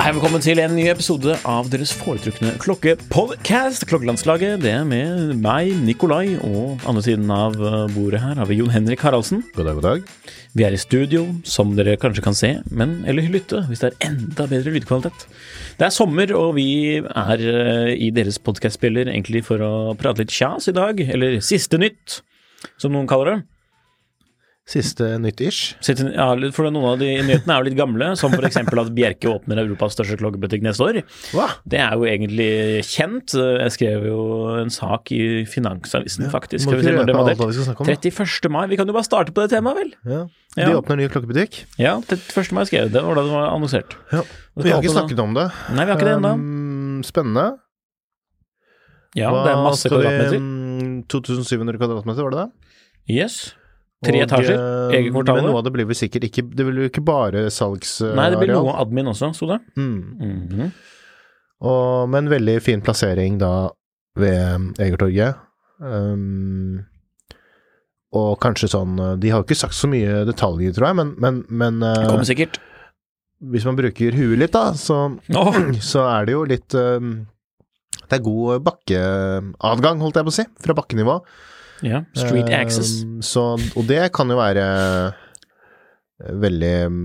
Hei, velkommen til en ny episode av deres foretrukne klokkepodcast. Klokkelandslaget. Det er med meg, Nikolai, og andre siden av uh, bordet her har vi Jon Henrik Haraldsen. God dag, god dag. Vi er i studio, som dere kanskje kan se, men eller lytte hvis det er enda bedre lydkvalitet. Det er sommer, og vi er uh, i deres podkastspiller egentlig for å prate litt kjas i dag, eller siste nytt, som noen kaller det. Siste nytt-ish. Ja, for noen av de nyhetene er jo litt gamle, som f.eks. at Bjerke åpner Europas største klokkebutikk neste år. Hva? Det er jo egentlig kjent. Jeg skrev jo en sak i Finansavisen, faktisk. Må Skal vi se ikke røpe alt vi skal snakke om, 31. mai. Vi kan jo bare starte på det temaet, vel? Ja. Ja. De åpner ny klokkebutikk. Ja, 31. mai skrev jeg det, var da det var annonsert. Ja. Vi har ikke snakket om det. Nei, vi har ikke det ennå. Um, spennende. Ja, det er masse kvadratmeter. um, 2700 kvadratmeter, var det det? Yes. Tre etasjer. eh, Eget kvartal. Men noe av det blir vel sikkert ikke Det blir jo ikke bare salgsareal. Nei, det blir noe admin også, sto det. Mm. Mhm. Og, men veldig fin plassering da ved Egertorget. Um, og kanskje sånn De har jo ikke sagt så mye detaljer, tror jeg, men, men, men eh, Det kommer sikkert. hvis man bruker huet litt, da, så, oh. så er det jo litt um, Det er god bakkeadgang, holdt jeg på å si, fra bakkenivå. Ja. Street access. Um, så, og det kan jo være eh, veldig um,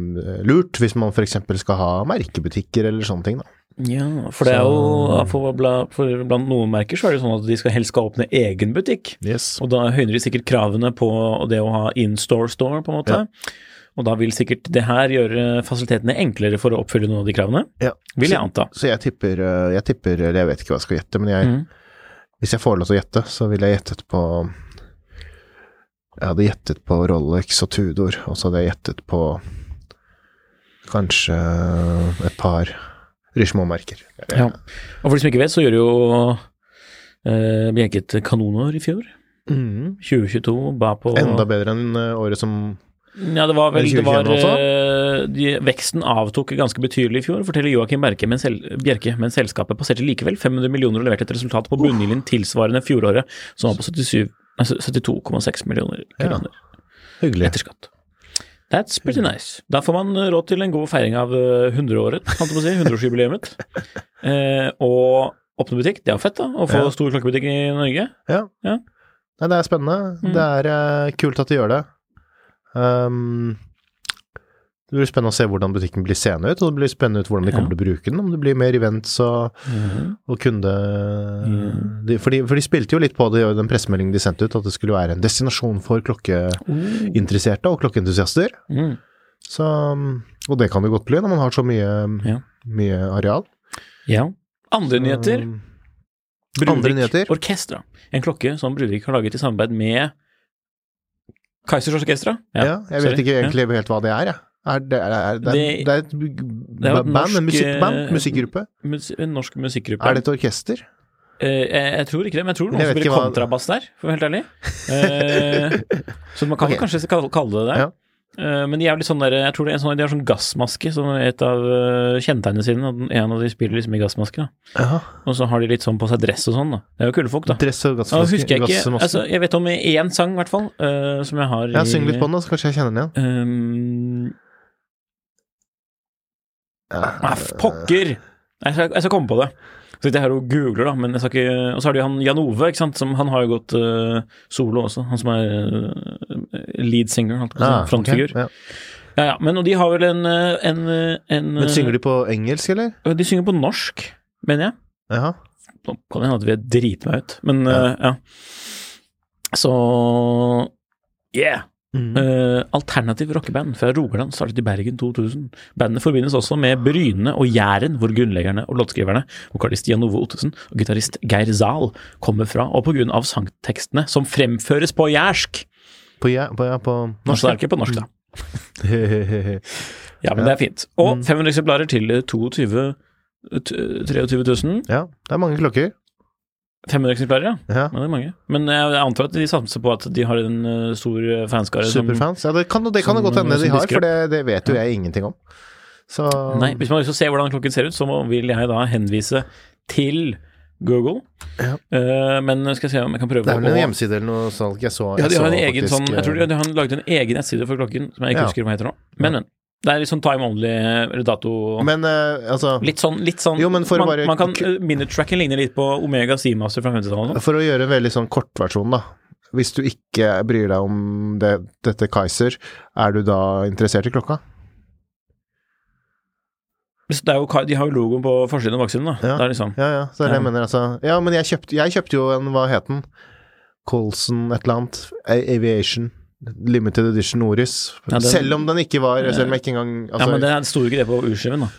lurt hvis man f.eks. skal ha merkebutikker eller sånne ting, da. Ja, for det er jo for, bla- for Blant noen merker så er det sånn at de skal helst skal åpne egen butikk. Yes. Og da høyner de sikkert kravene på det å ha in-store-store, på en måte. Og da vil sikkert det her gjøre fasilitetene enklere for å oppfylle noen av de kravene, Ja. vil jeg anta. så jeg tipper, uh, jeg tipper Eller jeg vet ikke hva jeg skal gjette, men jeg, mm. hvis jeg får lov til å gjette, så vil jeg gjette på Jeg hadde gjettet på Rolex og Tudor, og så hadde jeg gjettet på kanskje et par Richemont-merker. Ja. Og for de som ikke vet, så gjør jo eh, Bjerke et kanonår i fjor. Mm. 2022 ba på Enda bedre enn uh, året som Ja, det var vel det var, eh, de, Veksten avtok ganske betydelig i fjor, forteller Joakim Bjerke, men, sel, Bjerke, men selskapet passerte likevel 500 millioner og leverte et resultat på bunnlinjen tilsvarende fjoråret, som var på 77 nei, 72,6 millioner Ja. kroner Hyggelig. etter skatt. That's pretty nice. Da får man eh, råd til en god feiring av eh, 100-året, kan du si, 100-årsjubileet. Eh, og åpne butikk, det er fett, da. Å få Ja. stor klokkebutikk i Norge. Ja. Ja. Nei, det er spennende. Mm. Det er uh, kult at de gjør det. Um, det blir spennende å se hvordan butikken blir seende ut, og det blir spennende ut hvordan de kommer til å bruke den. Om det blir mer events og, og kunde... De, for, de, for de spilte jo litt på det i den pressemeldingen de sendte ut, at det skulle være en destinasjon for klokkeinteresserte og klokkeentusiaster. Mm. Så, og det kan det godt bli når man har så mye, Ja. mye areal. Ja. Andre nyheter. Um, Andre nyheter? Orkestra. En klokke som Bruvik har laget i samarbeid med Kaizers Orkestra. Ja, jeg sorry. vet ikke egentlig helt hva det er, jeg. Er det, er, det, Det- er, det er et er et band, en musikkband, eh, musikkgruppe. Mus en norsk musikkgruppe. Er det et orkester? Uh, jeg, jeg tror ikke det, men jeg tror noen jeg spiller hva- kontrabass der, for å være helt ærlig. Uh, så man kan okay. kanskje kalle det det. Ja. Uh, men de er litt sånn der, jeg tror det er en sånn, de har sånn gassmaske som er et av kjennetegnene sine. og En av de spiller liksom i gassmaske. da. Og så har de litt sånn på seg dress og sånn. da. Det er jo kule folk, da. Dress og Ja, gassmaske. husker jeg ikke, altså Jeg vet om én sang, i hvert fall, som jeg har ja, syng litt på den, da, så kanskje jeg kjenner den igjen. Um, ah, pokker! Jeg skal, jeg skal komme på det. Så sitter jeg her og googler, da, men jeg skal ikke Og så har de han Jan Ove, ikke sant, som han har jo gått uh, solo også, han som er uh, lead singer, holdt på å si, Ah, frontfigur. Okay, ja. Ja, ja, men og de har vel en, eh, en, en Men synger de på engelsk, eller? De synger på norsk, mener jeg. Jaha. Nå kan det hende at vi driter meg ut, men Ja. Uh, ja. Så yeah. Mm. Uh, alternativ rockeband fra Rogaland startet i Bergen 2000. Bandet forbindes også med Bryne og Jæren, hvor grunnleggerne og låtskriverne, vokalist Jan Ove Ottesen og gitarist Geir Zahl, kommer fra, og av sangtekstene som fremføres på jærsk. På, ja, på, ja, på Norsk er ikke på norsk, da. Ja, men det er fint. Og 500 eksemplarer til 22 23 000. ja, det er mange klokker. 500 eksemplarer, ja. Ja. Men Det er mange. Men jeg antar at de satser på at de har en eh, stor fanskare som Superfans. Ja, det kan det kan som- godt hende de har, for det, det vet jo jeg ingenting om. Så Nei, hvis man har lyst til å se hvordan klokken ser ut, så vil jeg da henvise til Google. Ja. Uh, men skal jeg se om jeg kan prøve det er vel en hjemmeside eller noe salg jeg så. Ja, de har en egen faktisk, sånn Jeg tror de, eh, de har laget en egen nettside for klokken, som jeg ikke Ja. husker hva heter nå. Men, men. Det er litt sånn time only, eller dato Men uh, altså Litt sånn, litt sånn Jo, man, bare- man kan uh, Minute-tracken ligner litt på Omega Seamaster fra 50-tallet. For å gjøre en veldig sånn kortversjon, da. Hvis du ikke bryr deg om det, dette Kaiser, er du da interessert i klokka? Det jo, de har jo logoen på forsiden og baksiden, da. Ja. Det er liksom Ja, ja, så er det Ja. jeg mener, altså. Ja, men jeg kjøpte, jeg kjøpte jo en, hva het den? Colson et eller annet. Aviation. Limited Edition Norris. Ja, det, selv om den ikke var Selv om jeg ikke engang altså, Ja, men det er jo sto ikke det på urskiven, da.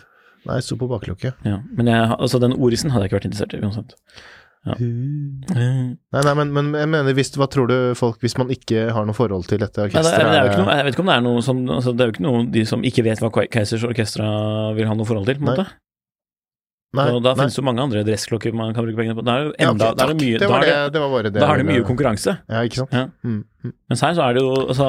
Nei, sto på baklokket. Ja. Men jeg, altså, den Orisen hadde jeg ikke vært interessert i uansett. Ja. Nei, nei, men, men jeg mener, hvis, hva tror du folk Hvis man ikke har noe forhold til dette orkesteret? det, det noe, jeg vet ikke om det er noe som altså, Det er jo ikke noe de som ikke vet hva Ke- Keisers Orkestra vil ha noe forhold til, på en måte. Nei, og da nei. finnes det jo mange andre dressklokker man kan bruke pengene på. Da er det jo enda det mye, det, var det, det var bare det. da er det mye konkurranse. Ja, ikke sant? Ja. Mm, mm. Mens her så er det jo altså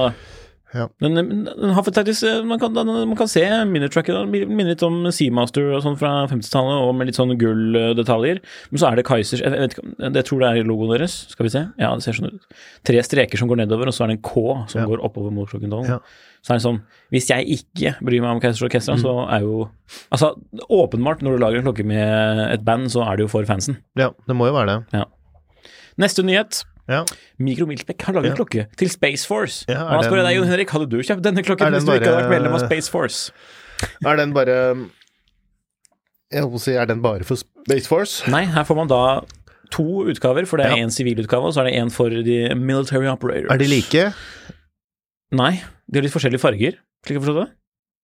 Ja. Men, den har faktisk man kan, man kan se minitracket, den minner litt om Seamaster og sånn fra 50-tallet, og med litt sånn gulldetaljer. Men så er det Kaizers Jeg vet jeg tror det er logoen deres. Skal vi se. Ja, det ser sånn ut. Tre streker som går nedover, og så er det en K som Ja. går oppover mot klokken tolv. Ja. Så er det sånn Hvis jeg ikke bryr meg om Kaizers Orkestra, Mm. så er jo Altså, åpenbart, når du lager en klokke med et band, så er det jo for fansen. ja, det må jo være det. Neste nyhet. Ja. Mikro Milsbeck har laget Ja. en klokke til Space Force. Ja, og han spør den- deg, Jon Henrik, hadde du kjøpt denne klokken hvis du ikke hadde vært medlem av Space Force? Er den bare Jeg holdt på å si, er den bare for Space Force? Nei, her får man da to utgaver, for det er Ja. én sivilutgave, og så er det én for de military operators. Er de like? Nei, de har litt forskjellige farger, slik jeg forstår det.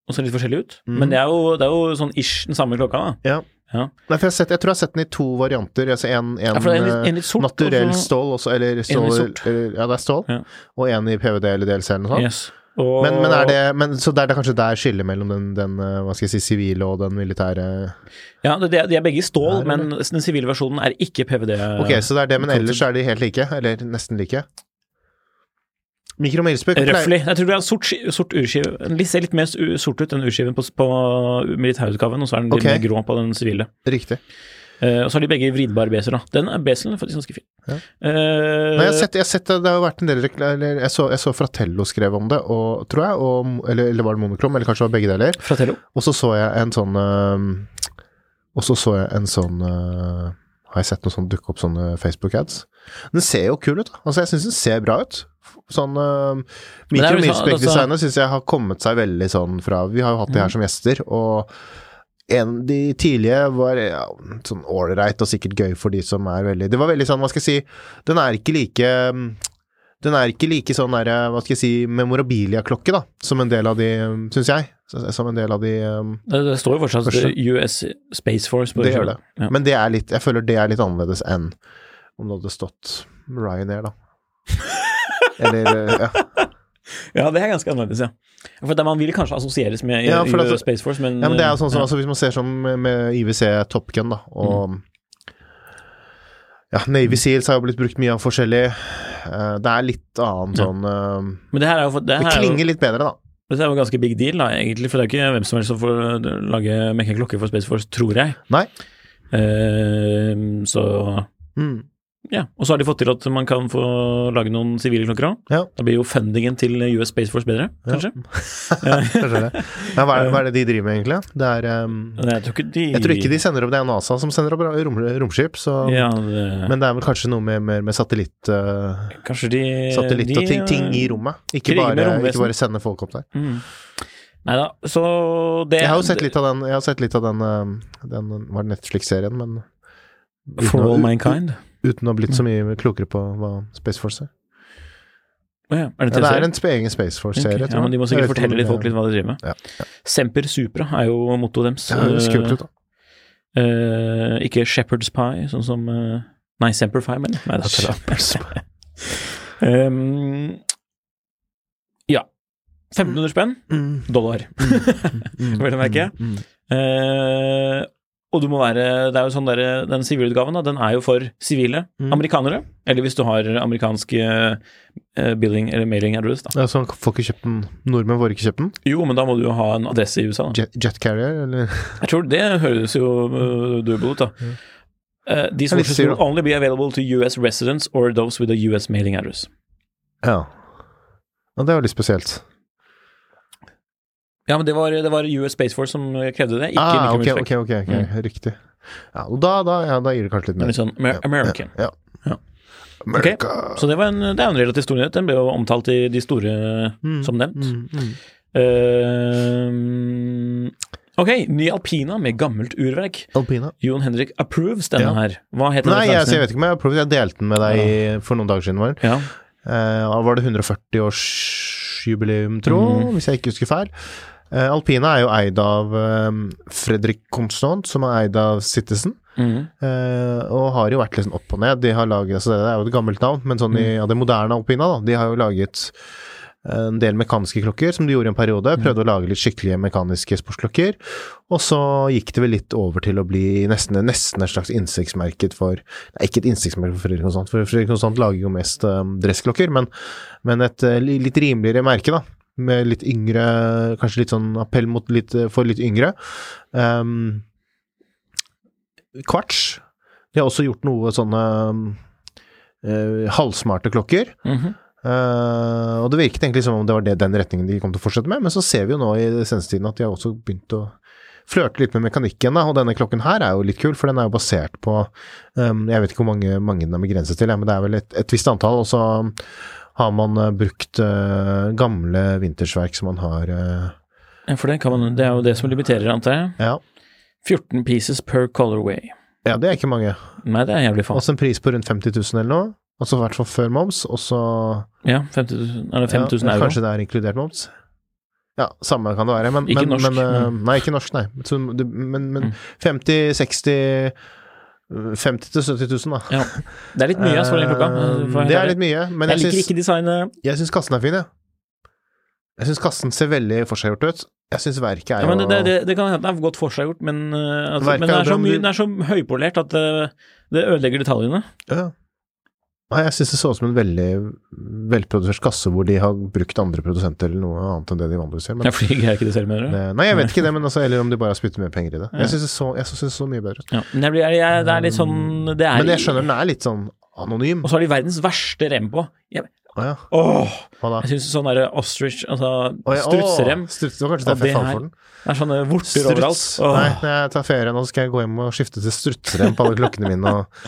Og ser litt forskjellige ut. Mm. Men det er, jo, det er jo sånn ish den samme klokka, da. Ja. Ja. Nei, for jeg, har sett, jeg tror jeg har sett den i to varianter. Altså en, en, Ja, en en litt sort, naturell og stål, også, eller stål eller- Ja, det er stål. Ja. Og en i PVD eller DLC eller noe sånt. Yes. Og, Men, men er det men, Så det er det kanskje der skillet mellom den, den eh, hva skal jeg si, sivile og den militære Ja, det, de er begge i stål, men den sivile versjonen er ikke PVD. Ok, så det er det, men ellers er de helt like? Eller nesten like? Mikro Milsbøk Røftlig. Jeg tror det er sort, sort urskive. Den ser litt mer sort ut den urskiven på, på militærutgaven, og så er den litt mer grå på den sivile. Riktig. Uh, og så har de begge vridbare beser, da. Den er beselen er faktisk ganske fin. Ja. Eh, Nei, jeg har sett, jeg har sett det, det har vært en del rekla- jeg så, jeg så Fratello skrev om det, og, tror jeg, og, eller, eller var det Monokrom, eller kanskje det var begge deler. Fratello. Og så så jeg en sånn uh, Og så så jeg en sånn Har jeg sett noe sånn dukke opp sånne Facebook-ads? Den ser jo kul ut, da. Altså, jeg syns den ser bra ut. Sånn uh, er Mikro jo sånn- Milsbeck-designet syns jeg har kommet seg veldig sånn fra Vi har jo hatt de her som gjester, og en, de tidlige var ja, sånn ålreit og sikkert gøy for de som er veldig Det var veldig sånn, hva skal jeg si Den er ikke like den er ikke like sånn der, hva skal jeg si, memorabilia-klokke, da, som en del av de, syns jeg. Som en del av de um, Det, det står jo fortsatt Første. US Space Force. På Det gjør det. Ja. Men det er litt, jeg føler det er litt annerledes enn om det hadde stått Ryanair, da. Eller eh, ja. ja, det er ganske annerledes, ja. For det, Man vil kanskje assosieres med Ja, for at- Space Force, men ja, men det er jo sånn som ja. altså, hvis man ser sånn med, IWC Top Gun, da, og Ja, Navy Seals har jo blitt brukt mye av forskjellig. Eh, det er litt annen sånn eh, Men det her er jo, for- det Det klinger er jo, litt bedre, da. dette er jo ganske big deal, da, egentlig. For det er jo ikke hvem som helst som får lage mekke klokke for Space Force, tror jeg. Nei. Uh, så Mm. Ja, og så har de fått til at man kan få lage noen sivile klokker òg. Ja. Da blir jo fundingen til US Space Force bedre, kanskje. Det. Ja, hva, er, hva er det de driver med, egentlig? Det er um, Jeg tror ikke de Jeg tror ikke de sender opp Det er NASA som sender opp rom, romskip, så ja, det, Men det er vel kanskje noe med, med, med satellitt, uh, Kanskje de satellitt de, og ting, ting i rommet. Ikke bare, ikke bare sende folk opp der. Mm. Nei da, så det Jeg har jo sett litt av den, jeg har sett litt av den, um, den var det Netflix-serien, men For all mankind. Uten å ha blitt så mye klokere på hva Space Force er. Oh, ja, er det, Ja, det er en egen Space Force-serie. Okay. Ja, men de må sikkert fortelle litt folk litt hva de driver med. Ja, Semper Supra er jo mottoet deres. Ja, det kult ut, da. Uh, ikke Shepherd's Pie, sånn som uh, Nei, Semper Fi, men Nei, det er Shepherd's Pie. um, ja. 1500 spenn, Mm. dollar. Vel å merke. Mm. Eh, og du må være Det er jo sånn der, Den sivilutgaven, da, den er jo for sivile Mm. amerikanere. Eller hvis du har amerikanske uh, billing eller mailing address, da. Ja, så får ikke kjøpt den Nordmenn får ikke kjøpt den? Jo, men da må du jo ha en adresse i USA, da. Jet, jet Carrier, eller? Jeg tror det høres jo uh, doable ut, da. Uh, these sources will only be available to US residents or those with a US mailing address. Ja. Og Det er jo litt spesielt. Ja, men det var, det var US Space Force som krevde det, ikke Ah, ok, Michael ok, ok, mm. riktig. Ja, og da, da, ja, da gir det kanskje litt mer. litt sånn Amer American. Ja. Ja. America. Så det, var en, det er en relativt stor nyhet. Den ble jo omtalt i de store, Mm, som nevnt. mm. Uh, ok, ny Alpina med gammelt urverk. Alpina. Jon Henrik approves denne Ja. her. Hva heter Nei, den jeg, jeg vet ikke om jeg prøvd. Jeg delte den med deg ja. for noen dager siden. Var. Ja. Eh, var det 140-årsjubileum, tro, Mm. hvis jeg ikke husker feil. Eh, Alpina er jo eid av eh, Fredrik Constant, som er eid av Citizen. Mm. Eh, og har jo vært sånn opp og ned. De har laget, altså Det er jo et gammelt navn, men sånn i ja, det moderne Alpina, da. De har jo laget eh, en del mekaniske klokker, som de gjorde i en periode. Prøvde å lage litt skikkelige mekaniske sportsklokker. Og så gikk det vel litt over til å bli nesten, nesten et slags innsiktsmerket for Nei, ikke et innsiktsmerke for Fredrik Konstant, for Fredrik Konstant lager jo mest um, dressklokker, men, men et uh, litt rimeligere merke, da. Med litt yngre Kanskje litt sånn appell mot litt, for litt yngre. Um, Kvarts. De har også gjort noe sånne uh, halvsmarte klokker. Mm -hmm. uh, og det virket egentlig som om det var det, den retningen de kom til å fortsette med, men så ser vi jo nå i senestiden at de har også begynt å flørte litt med mekanikken, da, og denne klokken her er jo litt kul, for den er jo basert på um, Jeg vet ikke hvor mange, mange den er begrenset til, ja, men det er vel et, et visst antall, og så har man eh, brukt eh, gamle vintersverk som man har eh, Ja, for det, kan man, det er jo det som limiterer, antar jeg. Ja. 14 pieces per colorway. ja, det er ikke mange. Nei, det er jævlig faen. Også en pris på rundt 50 000 eller noe. Altså i hvert fall før moms, og så Ja, 50 000, eller 5000 ja, euro. Kanskje det er inkludert moms? Ja, samme kan det være. Men, Ikke men, norsk, men, Nei, ikke norsk, nei. Så, men, men Mm. 50 60 50 til 70 000, da. Ja. Det er litt mye, jeg den klokka. Eh, Det er litt mye, men jeg jeg liker syns, ikke designet. jeg syns kassen er fin, jeg. Jeg syns kassen ser veldig forseggjort ut. Jeg syns verket er Ja, det, det, det, kan hende det er godt forseggjort, men, uh, altså, men det, er så mye, det er så høypolert at det, det ødelegger detaljene. Ja. Nei, jeg syns det så ut som en veldig velprodusert kasse hvor de har brukt andre produsenter eller noe annet enn det de vanligvis gjør. Men Jeg flyger ikke det selv, mener du? nei, jeg vet ikke det, men altså, eller om de bare har spyttet mer penger i det. Jeg syns det så, jeg synes det så mye bedre ut. Ja. Men jeg jeg, det er litt sånn det er, Men jeg skjønner den er litt sånn anonym. Og så har de verdens verste rem på. Jeg, Å ja. åh, Hva da? jeg syns sånn derre ostrich, altså oh, ja, strutserem, Struts, det var kanskje derfor jeg falt for den. det er sånne vorter overalt. Struts. Åh. Nei, når jeg tar ferie nå, skal jeg gå hjem og skifte til strutserem på alle klokkene mine og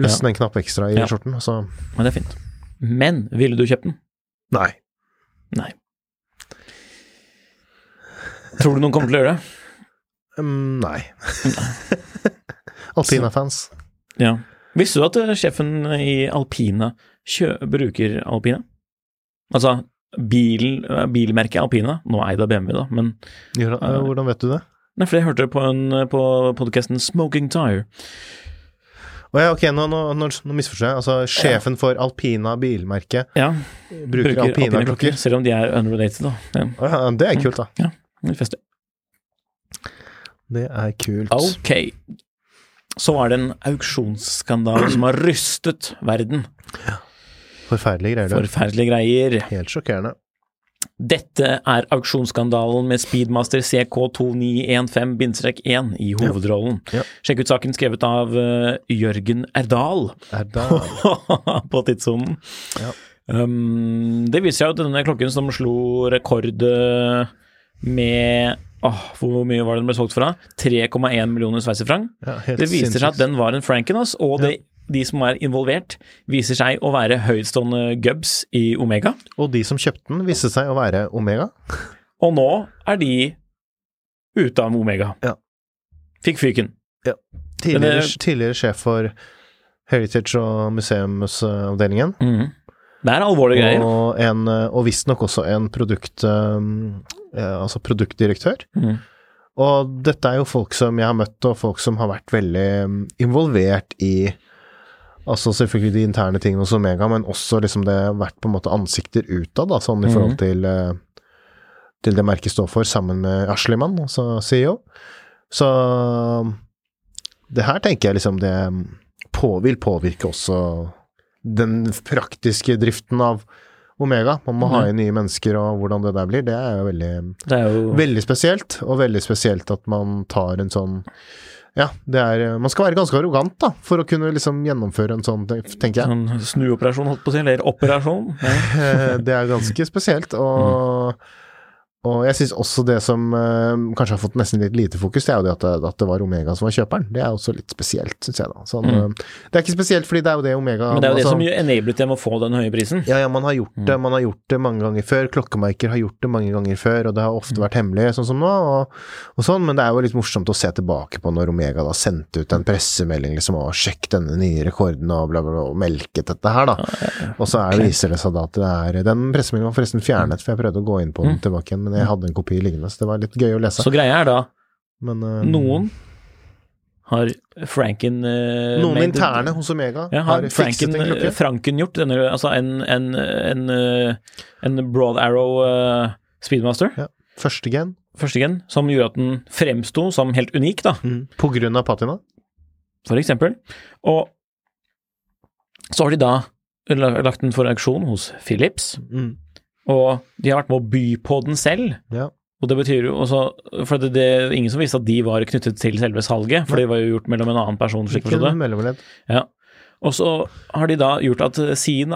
løsne en knapp ekstra i skjorten. Så Men det er fint. Men ville du kjøpt den? nei. Nei. Tror du noen kommer til å gjøre det? Um, nei. Alpina-fans. Ja. Visste du at eh, sjefen i Alpina kjø bruker Alpina? Altså, bilen, eh, bilmerket Alpina, nå eid av BMW, da, men eh, Hvordan vet du det? Nei, for jeg hørte det på, en- på podkasten Smoking Tire. Å ja, ok, nå, nå, nå, nå misforstår jeg. Altså, sjefen for Alpina bilmerke Ja, bruker, Alpina-klokker. selv om de er unrelated, da. Ja, ja, det er kult, da. litt fester. Det er kult. Ok. Så var det en auksjonsskandale som har rystet verden. Forferdelige greier. Forferdelige greier. Helt sjokkerende. Dette er auksjonsskandalen med Speedmaster CK2915-1 i hovedrollen. Ja. Sjekk ut saken skrevet av uh, Jørgen Erdal Erdal. på tidssonen. Ja. Um, det viser seg at denne klokken som slo rekord eh, med oh, Hvor mye var det den ble solgt for? 3,1 millioner sveitserfranc. ja, Det viser seg at den var en Frankenas, og det, de som er involvert, viser seg å være høytstående gubs i Omega. Og de som kjøpte den, viste seg å være Omega. Og nå er de ute av Omega. Ja. Fikk fyken. Tidligere, det- tidligere sjef for Heritage og museumsavdelingen. Det er alvorlige greier. Og, en, og visstnok også en produkt, um, eh, altså produktdirektør. Mm. Og dette er jo folk som jeg har møtt, og folk som har vært veldig um, involvert i Altså selvfølgelig de interne tingene hos Omega, men også liksom det har vært på en måte ansikter utad, da, sånn i Mhm. forhold til, eh, til det merket står for, sammen med Ashliman, altså CEO. Så det her tenker jeg liksom det på, vil påvirke også den praktiske driften av Omega. Man må ha Mhm. inn nye mennesker, og hvordan det der blir, det er jo veldig Det er jo Veldig spesielt, og veldig spesielt at man tar en sånn Ja, det er Man skal være ganske arrogant, da, for å kunne liksom gjennomføre en sånn, tenker jeg. sånn snuoperasjon, holdt på å si, eller operasjon. Ja. Eh, Det er ganske spesielt, og og jeg syns også det som eh, kanskje har fått nesten litt lite fokus, det er jo det at det, at det var Omega som var kjøperen. Det er også litt spesielt, syns jeg da. Sånn, Mm. eh, Det er ikke spesielt, fordi det er jo det Omega Men det er jo det altså- som enablet dem å få den høye prisen. Ja, ja, man har gjort Mm. det, man har gjort det mange ganger før. Klokkemerker har gjort det mange ganger før, og det har ofte Mm. vært hemmelig, sånn som nå, og, og sånn, men det er jo litt morsomt å se tilbake på når Omega da sendte ut en pressemelding liksom, og sjekk denne nye rekorden og bla, bla, bla, og melket dette her, da. Og så er, viser det seg da at det er Den pressemeldingen var forresten fjernet, for jeg prøvde å gå inn på den Mm. tilbake igjen, men jeg hadde en kopi liggende, så det var litt gøy å lese. Så greia er da, Men uh, noen har Franken uh, noen made- interne hos Omega Ja, har har fikset en klokke. Franken gjort denne, altså en, en, en, eh, en Broad Arrow uh, Speedmaster, Første gen, første gen, som gjorde at den fremsto som helt unik, da, på grunn av patina. for eksempel. Og så har de da lagt den for auksjon hos Philips, Mm. Og de har vært med å by på den selv. Ja. Og det betyr jo også For det, det er ingen som visste at de var knyttet til selve salget, for det var jo gjort mellom en annen person, Ikke det. mellomledd. Ja. Og så har de da gjort at sin,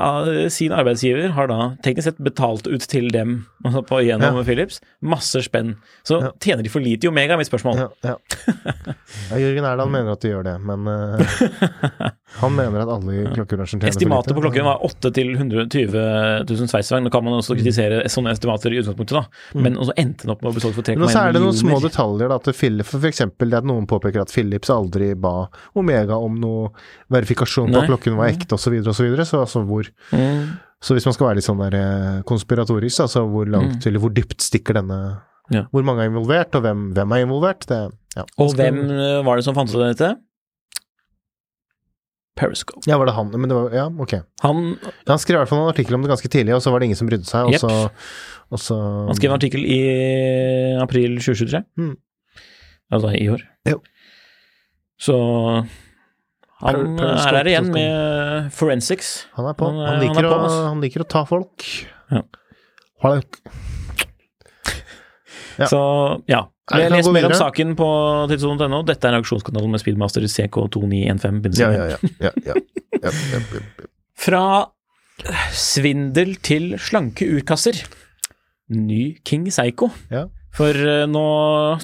sin arbeidsgiver har da teknisk sett betalt ut til dem altså på gjennom Ja. Philips masse spenn. Så Ja. tjener de for lite i Omega, er mitt spørsmål. Ja, ja. ja, Jørgen Erdal mener at de gjør det, men uh, han mener at alle i klokkebransjen tjener Estimatet på for lite. klokken var 8 til 120 000 sveitsvang. Nå kan man også kritisere sånne estimater i utgangspunktet, da. Men også endte den opp med å solgt for 3,1 millioner. Så er det noen små detaljer, da. til Philips, eksempel det at noen påpeker at Philips aldri ba Omega om noe verifikasjon på at klokken var ekte, osv., osv. Så, videre, så altså hvor Mm. Så hvis man skal være litt sånn der eh, konspiratorisk, altså hvor langt Mm. eller hvor dypt stikker denne Ja. Hvor mange er involvert, og hvem, hvem er involvert? Det, ja. Og hvem eh, var det som fant ut av dette? Periscope. Ja, var det han? Men det var Ja, ok. Han, Han skrev i hvert fall en artikkel om det ganske tidlig, og så var det ingen som brydde seg, og Jepp. så, og så han skrev en artikkel i april 2023. Mm. Altså i år. Jo. Så han Per- er her igjen med forensics. Han er på. Han Han, han liker, er på, å, han liker å ta folk. Ja. Ja. Så ja. Jeg leser mer om saken på tidssonen.no. Dette er auksjonskanalen med Speedmaster CK2915. Ja, ja, ja. ja, ja. ja, ja, ja. Fra svindel til slanke urkasser. Ny King Psycho. Ja. For eh, nå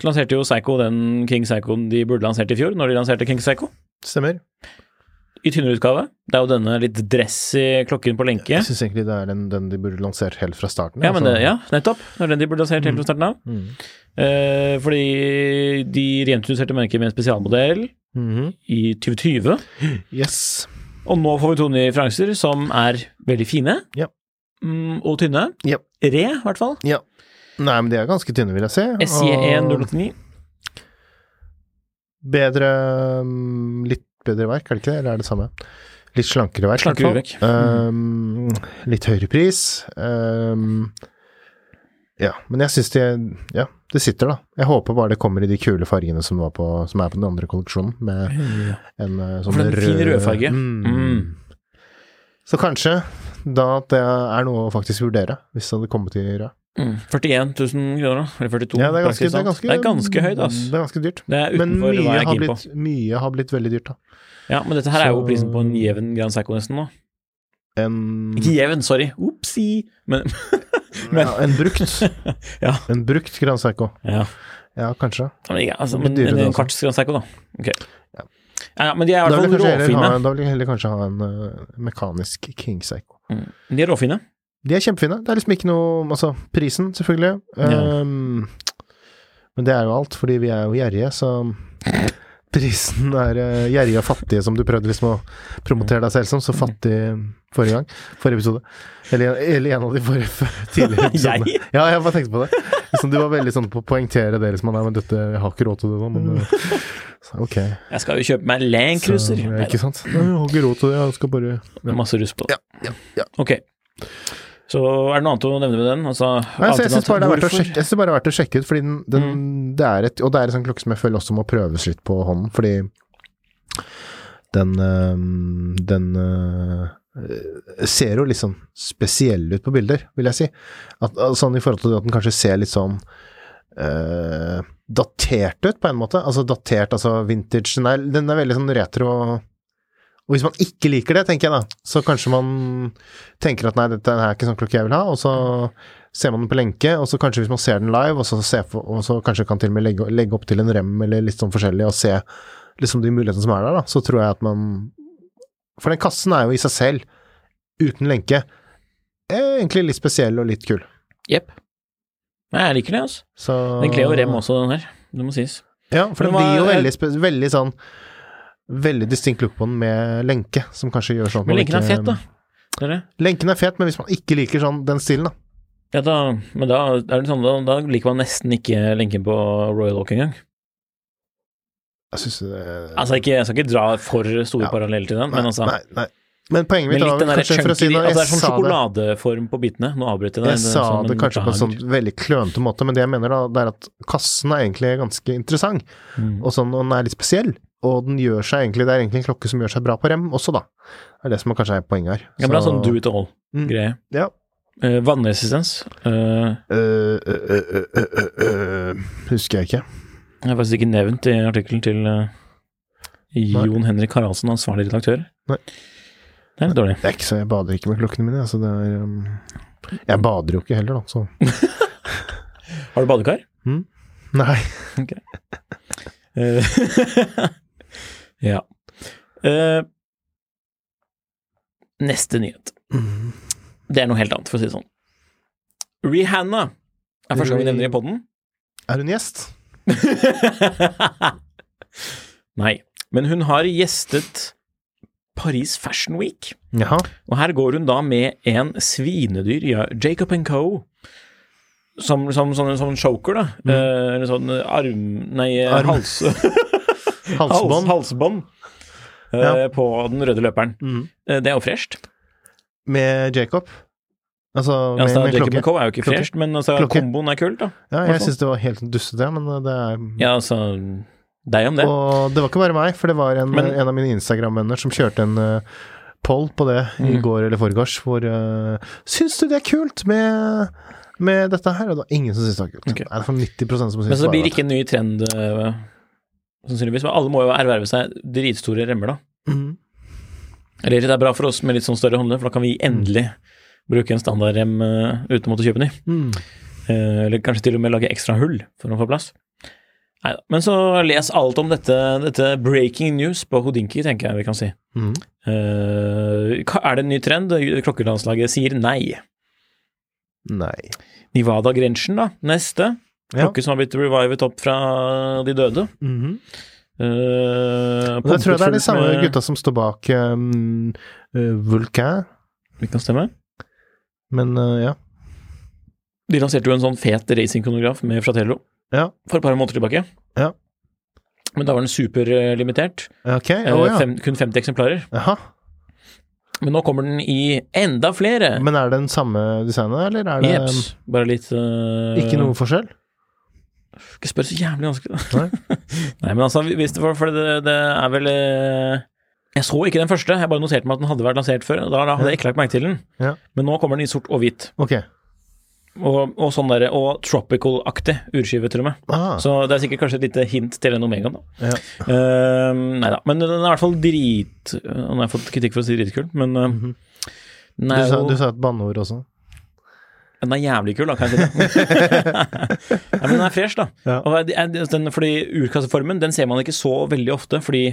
lanserte jo Psycho den King Psychoen de burde lansert i fjor, når de lanserte King Psycho. Stemmer. I tynnere utgave. Det er jo denne litt dressy klokken på lenke. Jeg syns egentlig det er den, den de burde lansert helt fra starten. Ja, det, altså. ja, nettopp. Det er den de burde lansert helt fra starten av. Mm. Eh, fordi de reintroduserte merket med en spesialmodell Mhm. i 2020. Yes. Og nå får vi to nye referanser som er veldig fine Ja. mm, og tynne. Ja. Re, i hvert fall. Ja. Nei, men de er ganske tynne, vil jeg si. SJ1 Og 089. Bedre mm, Litt bedre verk, er det ikke det? Eller er det samme? Litt slankere verk, i hvert Slankere fall. Um, litt høyere pris. Um, ja, men jeg syns det Ja, det sitter, da. Jeg håper bare det kommer i de kule fargene som, var på, som er på den andre kolleksjonen, med en uh, sånn For en fin rødfarge. Mm. Mm. Så kanskje da at det er noe å faktisk vurdere, hvis det hadde kommet i rød. Mm. 41 000 kroner. Eller 42 Ja, det er ganske, det er ganske, det er ganske høyt, altså. Det er ganske dyrt. Er Men mye har, blitt, mye har blitt veldig dyrt, da. Ja, men dette her er jo prisen på en jevn Grand Seiko nesten nå. En, Ikke jevn, sorry. Opsi! Men men- ja, en brukt. Ja. En brukt Grand Seiko. Ja. Ja, kanskje. Ja, Men, ja, altså, men dyrere, en, en kvarts Grand Seiko, da. Ok. Ja. Ja, men de er i hvert fall råfine. ha, da vil jeg heller kanskje ha en uh, mekanisk King Seiko. Mm. De er råfine. De er kjempefine. Det er liksom ikke noe Altså, prisen, selvfølgelig. Ja. Ehm, men det er jo alt, fordi vi er jo gjerrige, så Prisen er uh, gjerrige og fattige, som du prøvde liksom å promotere deg selv som. Så fattig forrige gang. Forrige episode. Eller, eller en av de forrige tidligere episodene. Jeg? Ja, jeg bare tenkte på det. Liksom, du var veldig sånn på å poengtere det, liksom. Nei, men dette, jeg har ikke råd til det nå, men eh, så, Ok. Jeg skal jo kjøpe meg Land Cruiser. Ja, ikke sant? Nei, jeg har ikke råd til det, jeg skal bare ja. masse russ på. Ja, ja, ja. Ok. Så er det noe annet å nevne med den? Altså, Nei, jeg annet syns bare, det er sjekke- synes bare det er verdt å sjekke ut, fordi den, den det er et, Og det er en sånn klokke som jeg føler også må prøves litt på hånden, fordi den øhm, Den øh, ser jo litt sånn spesiell ut på bilder, vil jeg si. At, sånn i forhold til at den kanskje ser litt sånn øh, datert ut, på en måte. Altså datert, altså vintage. Den er, den er veldig sånn retro og hvis man ikke liker det, tenker jeg da, så kanskje man tenker at nei, dette er ikke sånn klokke jeg vil ha, og så ser man den på lenke, og så kanskje hvis man ser den live, og så, ser, for- og så kanskje kan til og med legge, legge opp til en rem eller litt sånn forskjellig, og se liksom de mulighetene som er der, da, så tror jeg at man For den kassen er jo i seg selv, uten lenke, eh, egentlig litt spesiell og litt kul. Jepp. Jeg liker det, altså. Så Den kler jo rem også, den her. Det må sies. Ja, for den blir jo veldig, veldig sånn Veldig distinkt look på den med lenke, som kanskje gjør sånn Men lenken er fet, da. Dere? Lenken er fet, men hvis man ikke liker sånn den stilen, da Ja, da, men da, er det sånn, da, da liker man nesten ikke lenken på Royal Oak engang. Jeg synes det Altså, ikke, jeg skal ikke dra for store Ja. paralleller til den, nei, men altså nei, nei. Men poenget mitt var kanskje for å si noe, det altså, Det er sånn det, sjokoladeform på bitene. Nå avbryter jeg deg. jeg sa sånn, det kanskje kanskje på en sånn veldig klønete måte, men det jeg mener da, det er at kassen er egentlig ganske interessant, Mm. og sånn, og den er litt spesiell. Og den gjør seg egentlig, det er egentlig en klokke som gjør seg bra på rem også, da. Det er det som kanskje er poenget her. Ja, bra Så- sånn do it all-greie. Mm. Ja. Eh, vannresistens eh, øh, øh, øh, øh, husker jeg ikke. er faktisk ikke nevnt i artikkelen til eh, Jon Henrik Haraldsen, ansvarlig redaktør. Nei. Det er litt dårlig. Det er ikke så, jeg bader ikke med klokkene mine, altså det er um, Jeg bader jo ikke heller, da, så Har du badekar? Nei. Eh, ja. Uh, neste nyhet. Mm. Det er noe helt annet, for å si det sånn. Rihanna er første gang vi nevner i poden. Er hun gjest? Nei, men hun har gjestet Paris Fashion Week. Jaha. Og her går hun da med en svinedyr, ja, Jacob Co. Som, som, som en sånn choker, da. Eh, eller sånn arm... Nei, Arm. hals... Halsbånd. Halsbånd. eh, Ja. På den røde løperen. Mhm. Eh, det er jo fresht. Med Jacob? Altså, med, altså, med Jacob klokke? Co er jo ikke fresht, men altså, Klokke. komboen er kult, da. Ja, jeg syns det var helt dustete, men det er Ja, altså Deg om det. Og det var ikke bare meg, for det var en, Men- en av mine Instagram-venner som kjørte en uh, poll på det i Mm. går eller forgårs, hvor uh, Syns du det er kult med, med dette her? Og det var ingen som syntes det var kult. Okay. Det er for 90% som syns Men så det blir det ikke en ny trend, eh, sannsynligvis. Men alle må jo erverve seg dritstore remmer, da. Mm. Eller det er bra for oss med litt sånn større håndledd, for da kan vi endelig bruke en standardrem uh, uten å måtte kjøpe ny. Mm. Uh, eller kanskje til og med lage ekstra hull for å få plass. Neida. Men så les alt om dette, dette breaking news på Hodinki, tenker jeg vi kan si. Mm. Uh, er det en ny trend? Klokkelandslaget sier nei. Nei. Nivada Grenchen, da, neste. Ja. Som har blitt revivet opp fra de døde. Mhm. Uh, Og det tror jeg det er de samme gutta som står bak um, uh, Vulcan, Det kan stemme. men uh, ja. De lanserte jo en sånn fet racingkonograf med Fratello Ja. for et par måneder tilbake. Ja. Men da var den superlimitert. Okay. Oh, ja. fem, kun 50 eksemplarer. Jaha. Men nå kommer den i enda flere. Men er det den samme designet, eller er det Jeps. Bare litt uh, ikke noe forskjell? Ikke spør så jævlig vanskelig, da. Nei. Nei, men altså, hvis det For det, det er vel eh, Jeg så ikke den første, jeg bare noterte meg at den hadde vært lansert før. Da, da hadde jeg ikke lagt merke til den. Ja. Men nå kommer den i sort og hvit. Okay. Og, og sånn derre Og tropical-aktig urskive, med. Ah, Så det er sikkert kanskje et lite hint til den Omegaen, da. ja. Uh, nei da, men den er i hvert fall drit... Nå har jeg fått kritikk for å si dritkul, men uh, den, du, er sa, du sa et banneord også. Den er jævlig kul, da, kan jeg si det. ja, men den er fresh, da. Ja. Og den, fordi urkasseformen, den ser man ikke så veldig ofte, fordi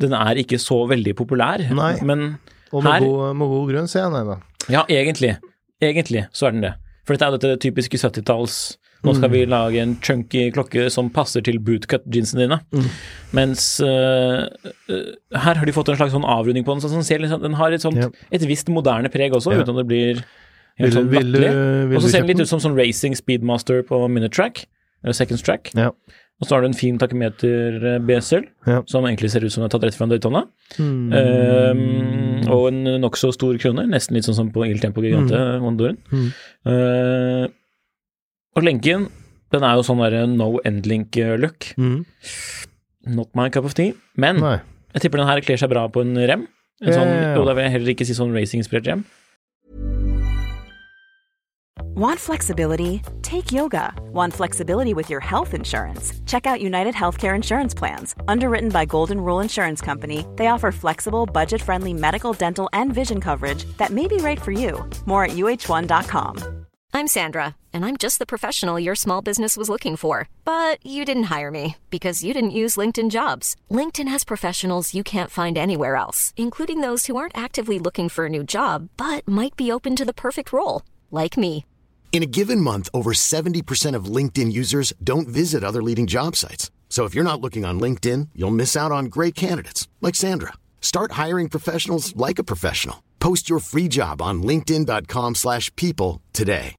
den er ikke så veldig populær. Nei. Men Og med, Her- god, med god grunn, sier jeg nei da. ja, egentlig. Egentlig så er den det. For dette er jo dette typiske 70-talls Nå skal vi lage en chunky klokke som passer til bootcut-jeansene dine. Mens øh, øh, her har de fått en slags sånn avrunding på den. Sånn, som ser sånn- den har et, sånt, Ja. et visst moderne preg også, Ja. uten at det blir helt sånn latterlig. Og så ser den litt ut som sånn Racing Speedmaster på Minute Track, eller Seconds Track. Ja. Og så har du en fin takemeter-besel, Ja. som egentlig ser ut som den er tatt rett fra en Daytona. Mm. Um, og en nokså stor krone, nesten litt sånn som på Il Tempo Gigante, Honduren. Mm. Uh, og lenken, den er jo sånn derre no endlink look. Mm. Not my cup of tea. Men Nei. jeg tipper den her kler seg bra på en rem. En sånn, jo, da vil jeg heller ikke si sånn racing-inspirert rem. Want flexibility? Take yoga. Want flexibility with your health insurance? Check out United Healthcare Insurance Plans. Underwritten by Golden Rule Insurance Company, they offer flexible, budget friendly medical, dental, and vision coverage that may be right for you. More at uh1.com. I'm Sandra, and I'm just the professional your small business was looking for. But you didn't hire me because you didn't use LinkedIn jobs. LinkedIn has professionals you can't find anywhere else, including those who aren't actively looking for a new job but might be open to the perfect role, like me. In a given month, over 70% of LinkedIn users don't visit other leading job sites. So if you're not looking on LinkedIn, you'll miss out on great candidates like Sandra. Start hiring professionals like a professional. Post your free job on linkedin.com/people today.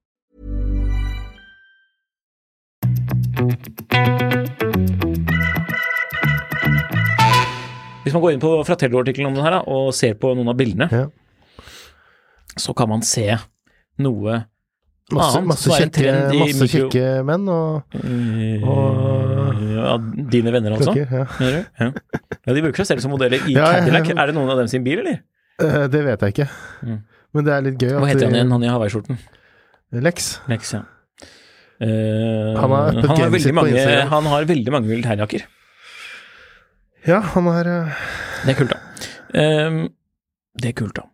Hvis man går inn på Fratello-artikkelen om den her og ser på noen av bildene, Ja. så kan man se noe Masse, annet masse, kjekke, masse kjekke menn og og, Ja, dine venner, altså? klokker. Ja. Ja. ja, de bruker seg selv som modeller i. Cadillac. Er det noen av dem sin bil, eller? Eh, Det vet jeg ikke. Mm. Men det er litt gøy Hva heter han igjen, han i hawaiiskjorten? Lex. Lex, ja. Eh, Han har uppet han, har mange, han har veldig mange militærjakker. Ja, han har eh, Det er kult, da. Ehm, det er kult, da.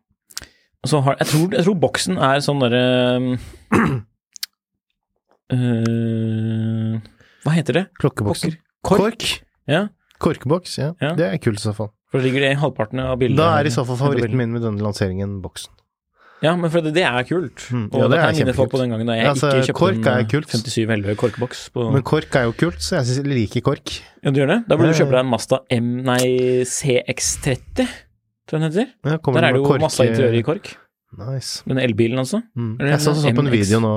Har jeg tror, jeg tror boksen er sånn derre øh, Hva heter det? klokkeboksen. Kork? Kork. Ja, Korkboks, ja. Ja. Det er kult i så fall. for det ligger det i halvparten av bildet. Da er i så fall favoritten min med denne lanseringen boksen. Ja, men for det, det er kult. Mm, Og det, det er kjempekult. på den gangen da jeg Ja, altså, ikke kjøpte kork en er eh, kult. 5711 korkboks på Men kork er jo kult, så jeg liker kork. Ja, du gjør det? Da burde du Ja, ja. kjøpe deg en Mazda M, nei, CX30, tror jeg den heter. Ja, Der er det jo kork- masse interiør i kork. Nice. Den elbilen, altså. Mm. Eller Jeg så, så på en video nå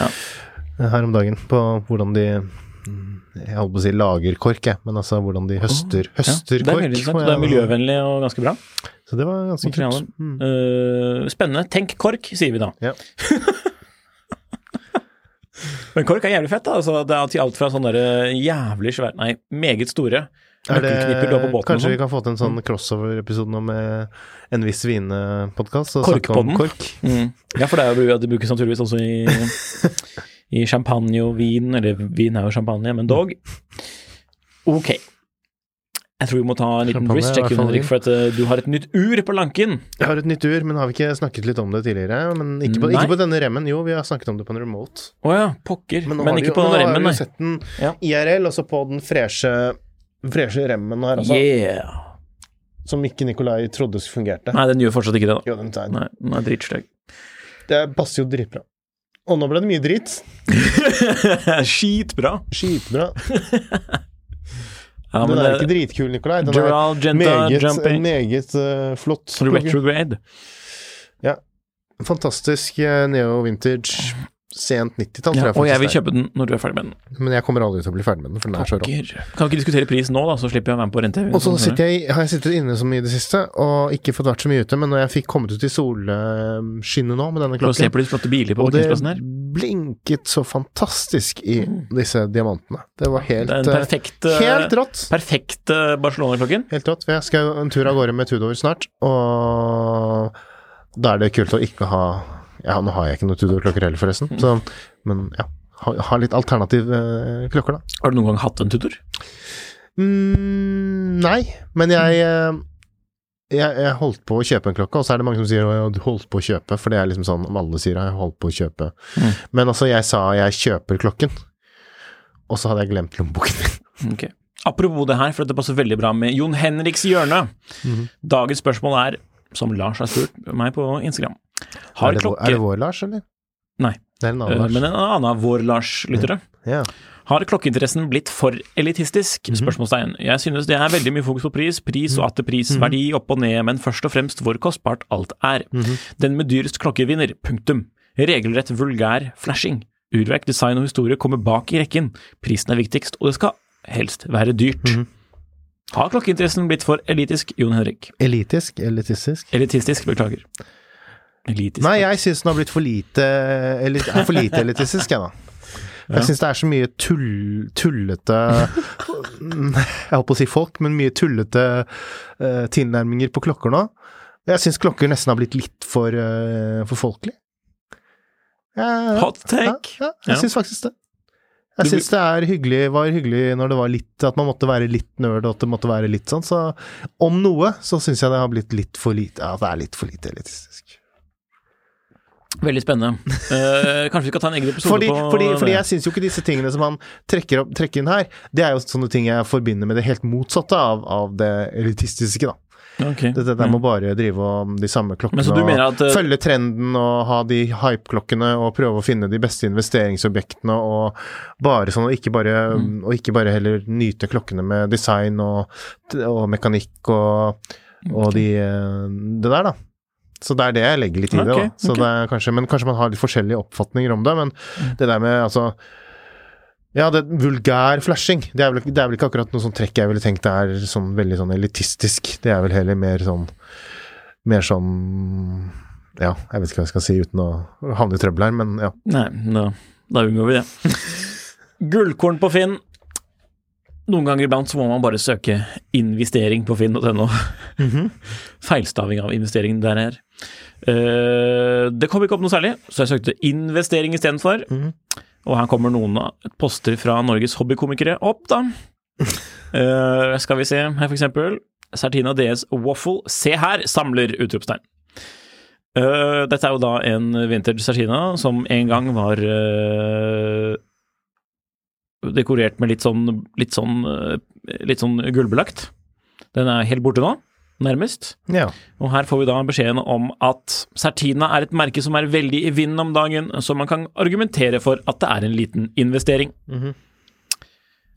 Ja. her om dagen på hvordan de Jeg holdt på å si lager kork, jeg, men altså hvordan de høster, høster ja, det er kork. veldig interessant. Det er miljøvennlig og ganske bra. Så det var ganske kult. Mm. Uh, spennende. Tenk kork, sier vi da. Ja. Men kork er jævlig fett, da. Altså, det er til alt fra sånne jævlig svære Nei, meget store Er det, og kanskje vi sånn. kan få til en sånn crossover-episode nå med en viss vinepodkast? og Korkpodden. Kork. Mm. Ja, for det, er jo, det brukes naturligvis også i, i champagne og vin, eller vin er jo champagne, men dog. Ok. Jeg tror vi må ta en liten Champagne, wrist check, Henrik, for at eh, du har et nytt ur på lanken. Jeg har et nytt ur, men har vi ikke snakket litt om det tidligere? Men ikke på, ikke på denne remmen. Jo, vi har snakket om det på en remote. Å ja, pokker. Men, Men, ikke jo, på den remmen, nei. nå har vi jo sett den Ja. IRL, også på den freshe, freshe remmen her, altså. Yeah. Som ikke Nikolai trodde fungerte. Nei, den gjør fortsatt ikke det, da. Jo, den Nei, den er dritstygg. Det passer jo dritbra. Og nå ble det mye drit. Skitbra. Skitbra. Ja, den er det, ikke dritkul, Nikolai. Den Gerald er Genta, meget, Jumping, meget uh, flott. Retrograde. Ja. Fantastisk uh, neo-vintage. Sent 90-tall, tror Ja, og jeg vil kjøpe den når du er ferdig med den. Men jeg kommer aldri til å bli ferdig med den, for den er så rå. Kan ikke diskutere pris nå, da, så slipper jeg å være med på rente Og så sånn, har jeg sittet inne så mye i det siste, og ikke fått vært så mye ute, men når jeg fikk kommet ut i solskinnet nå med denne klokken Og se på de flotte biler på Og det blinket så fantastisk i disse diamantene. Det var helt, Det eh, perfekt, eh, helt rått. perfekt eh, Barcelona-klokken. Helt rått. Jeg skal en tur av gårde med Tudor snart, og da er det kult å ikke ha Ja, nå har jeg ikke noen Tudor-klokker heller, forresten. Så, men ja, ha, ha litt alternative eh, klokker, da. Har du noen gang hatt en tutor? Mm, nei, men jeg, eh, jeg Jeg holdt på å kjøpe en klokke, og så er det mange som sier at du holdt på å kjøpe, for det er liksom sånn om alle sier jeg holdt på å kjøpe. Mm. Men altså, jeg sa jeg kjøper klokken, og så hadde jeg glemt lommeboken min. Ok. Apropos det her, for det passer veldig bra med Jon Henriks hjørne. Mhm. Dagens spørsmål er, som Lars har spurt meg på Instagram Har Er det, klokke er det vår Lars, eller? Nei. Det er en annen Eh, Lars. Men en annen vår Lars-lyttere. Ja. Har klokkeinteressen blitt for elitistisk? Mhm. Spørsmålstegn. Jeg synes det er veldig mye fokus på pris, pris og Mhm. verdi opp og ned, men først og fremst hvor kostbart alt er. Mhm. Den med dyrest klokke vinner, punktum. Regelrett vulgær flashing. Urverk, design og historie kommer bak i rekken. Prisen er viktigst, og det skal helst være dyrt. Mhm. Har klokkeinteressen blitt for elitisk, Jon Henrik? Elitisk? Elitistisk? Elitistisk, beklager. Elitisk. Nei, jeg syns den har blitt for lite, elit, er for lite elitistisk, jeg, da. Jeg Ja. syns det er så mye tull, tullete Jeg holdt på å si folk, men mye tullete uh, tilnærminger på klokker nå. Jeg syns klokker nesten har blitt litt for, uh, for folkelig. Ja, Hot take. Ja, ja, Ja. jeg syns faktisk det. Jeg syns det hyggelig, var hyggelig når det var litt At man måtte være litt nerd, og at det måtte være litt sånn. Så om noe, så syns jeg det har blitt litt for lite Ja, det er litt for lite elitistisk. Veldig spennende. Eh, kanskje vi skal ta en egen episode Fordi, på fordi, fordi jeg syns jo ikke disse tingene som han trekker, opp, trekker inn her, det er jo sånne ting jeg forbinder med det helt motsatte av, av det elitistiske, da. Dette Det, det der med å bare drive om de samme klokkene at, og eh, følge trenden og ha de hype-klokkene og prøve å finne de beste investeringsobjektene og bare sånn, og ikke bare, Mm. og ikke bare heller nyte klokkene med design og, og mekanikk og, og de, eh, det der, da. Så det er det jeg legger litt i det, Ok, da. Så ok. det er kanskje, men kanskje man har litt forskjellige oppfatninger om det, men det der med altså ja, det vulgær flashing. Det er, vel, det er vel ikke akkurat noe sånn trekk jeg ville tenkt er sånn veldig sånn elitistisk. Det er vel heller mer sånn Mer sånn Ja, jeg vet ikke hva jeg skal si uten å havne i trøbbel her, men ja. Nei, da, da unngår vi det. Gullkorn på Finn. Noen ganger iblant så må man bare søke investering på finn.no. Feilstaving av investering der er. Uh, det kom ikke opp noe særlig, så jeg søkte investering istedenfor. Og her kommer noen av poster fra Norges hobbykomikere opp, da. Uh, skal vi se, her for eksempel. Sertina DS Waffle. Se her, samler! Utropstegn. Uh, dette er jo da en vintage Sertina som en gang var eh, dekorert med litt sånn, litt sånn, eh, litt sånn gullbelagt. Den er helt borte nå, nærmest. ja. Og her får vi da beskjeden om at Certina er et merke som er veldig i vinden om dagen, så man kan argumentere for at det er en liten investering.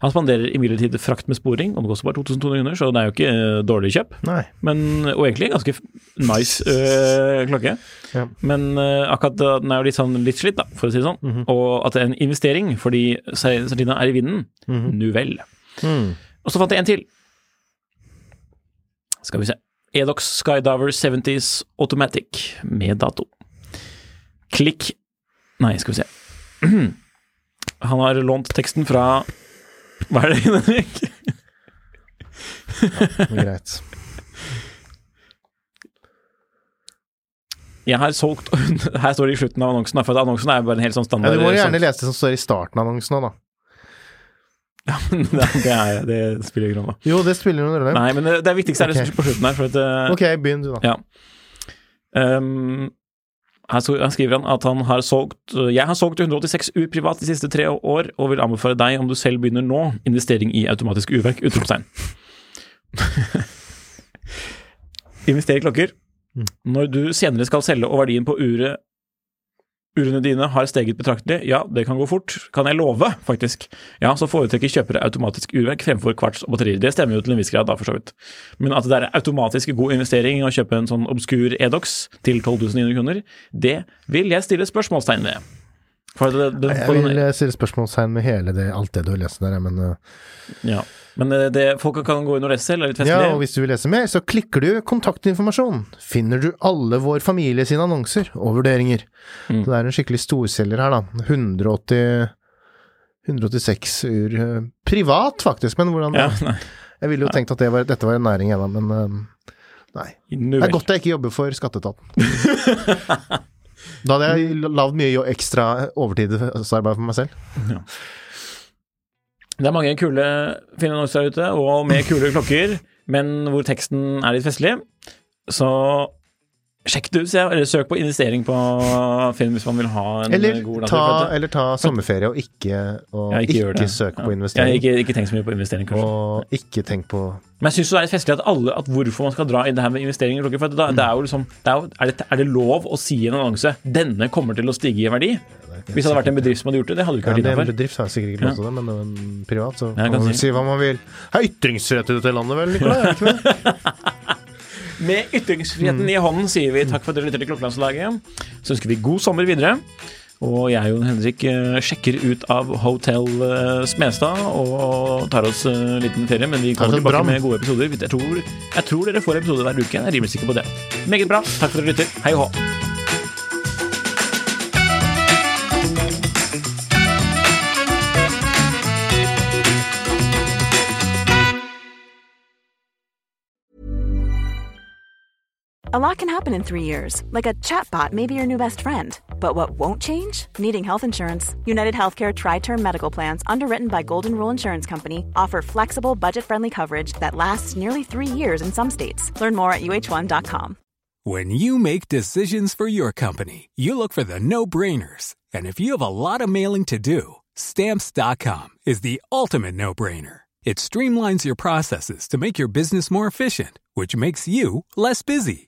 Han spanderer imidlertid frakt med sporing, og det koster bare 2200 kroner, så det er jo ikke uh, dårlig kjøp. Nei. Men, og egentlig en ganske nice uh, klokke. Ja. Men uh, akkurat den er jo litt sånn litt slitt, da, for å si det sånn. Mhm. Og at det er en investering fordi Certina er i vinden, nu vel. Mm. Og så fant jeg en til. Skal vi se. Edox Skydiver 70s Automatic med dato. Klikk Nei, skal vi se. Han har lånt teksten fra Hva er det, Henrik? Greit. Jeg har solgt Her står det i slutten av annonsen, for annonsen er bare en helt sånn Ja, standard. du må gjerne lese det som står i starten av annonsen òg, da. det, det, er, det spiller ingen rolle. Jo, det spiller noen rolle. Nei, men det, det viktigste er det okay. på slutten her. At, eh, Ok, begynn du, da. Ja. Ehm, her, skriver han at han har solgt Jeg har solgt 186 ur privat de siste tre år, og vil anbefale deg, om du selv begynner nå, investering i automatisk urverk! Utropstegn. Invester i klokker. Når du senere skal selge og verdien på uret Urene dine har steget betraktelig, ja, det kan gå fort, kan jeg love, faktisk. Ja, så foretrekker kjøpere automatisk urverk fremfor kvarts og batterier. Det stemmer jo til en viss grad, da, for så vidt. Men at det er automatisk god investering å kjøpe en sånn obskur Edox til 12 900 kroner, det vil jeg stille spørsmålstegn ved. Det, det, Jeg vil eh, stille spørsmålstegn med hele det, alt det du har lest der, men uh... ja. Men eh, det, folk kan gå inn og lese selv, Ja, og hvis du vil lese mer, så klikker du kontaktinformasjon. Finner du alle vår familie sine annonser og vurderinger. Mm. Så det er en skikkelig storselger her, da. 180 186 ur eh, privat, faktisk, men hvordan Ja. Jeg ville jo tenkt at det var, dette var en næring, ennå, men eh, nei. Det er godt jeg ikke jobber for skatteetaten. Da hadde jeg lagd mye ekstra overtidsarbeid for meg selv. Det er mange kule fine annonser der ute, og med kule klokker, men hvor teksten er litt festlig. Så sjekk det ut, sier jeg. Eller søk på investering på film hvis man vil ha en Eller god ta, eller ta sommerferie og ikke, og Ja, ikke, ikke det. søk på investering. Ja, ikke, ikke tenk så mye på investering, kanskje. Og ikke tenk på Men jeg syns det er litt festlig at alle At hvorfor man skal dra inn det her med investering i klokker. For da, det er jo liksom det er, jo, er, det, er det lov å si i en annonse 'denne kommer til å stige i verdi'? Hvis det hadde vært en bedrift som hadde gjort det, det hadde du ikke ja, vært det er en innafor. bedrift har sikkert ikke lov til det, men en privat, så Ja, kan man si. hva man vil. Det er ytringsfrihet i dette landet, vel, det? Med ytringsfriheten i hånden sier vi takk for at dere lytter til Klokkelandslaget. Så ønsker vi god sommer videre. Og jeg og Henrik eh, sjekker ut av Hotell eh, Smestad og tar oss en liten ferie. Men vi kommer tilbake med gode episoder. Jeg tror, jeg tror dere får episoder hver uke. Jeg er rimelig sikker på det. Meget bra. Takk for at dere lytter. Hei og hå. A lot can happen in three years, like a chatbot may be your new best friend. But what won't change? Needing health insurance. United Healthcare Tri Term Medical Plans, underwritten by Golden Rule Insurance Company, offer flexible, budget friendly coverage that lasts nearly three years in some states. Learn more at uh1.com. When you make decisions for your company, you look for the no brainers. And if you have a lot of mailing to do, stamps.com is the ultimate no brainer. It streamlines your processes to make your business more efficient, which makes you less busy.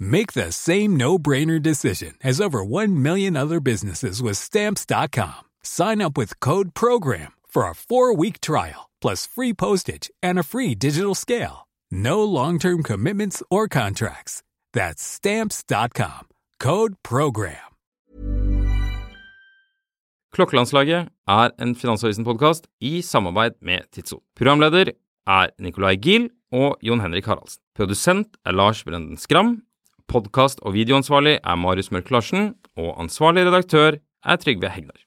Make the same no-brainer decision as over 1 million other businesses with stamps.com. Sign up with code program for a 4-week trial plus free postage and a free digital scale. No long-term commitments or contracts. That's stamps.com. Code program. Klokkelandslaget er en Finansavisen-podkast i samarbeid med Tidso. Programleder er Nicolai Giel og Jon Henrik Haraldsen. Produsent er Lars Brenden Skram. Podkast- og videoansvarlig er Marius Mørk Larsen. Og ansvarlig redaktør er Trygve Hegnar.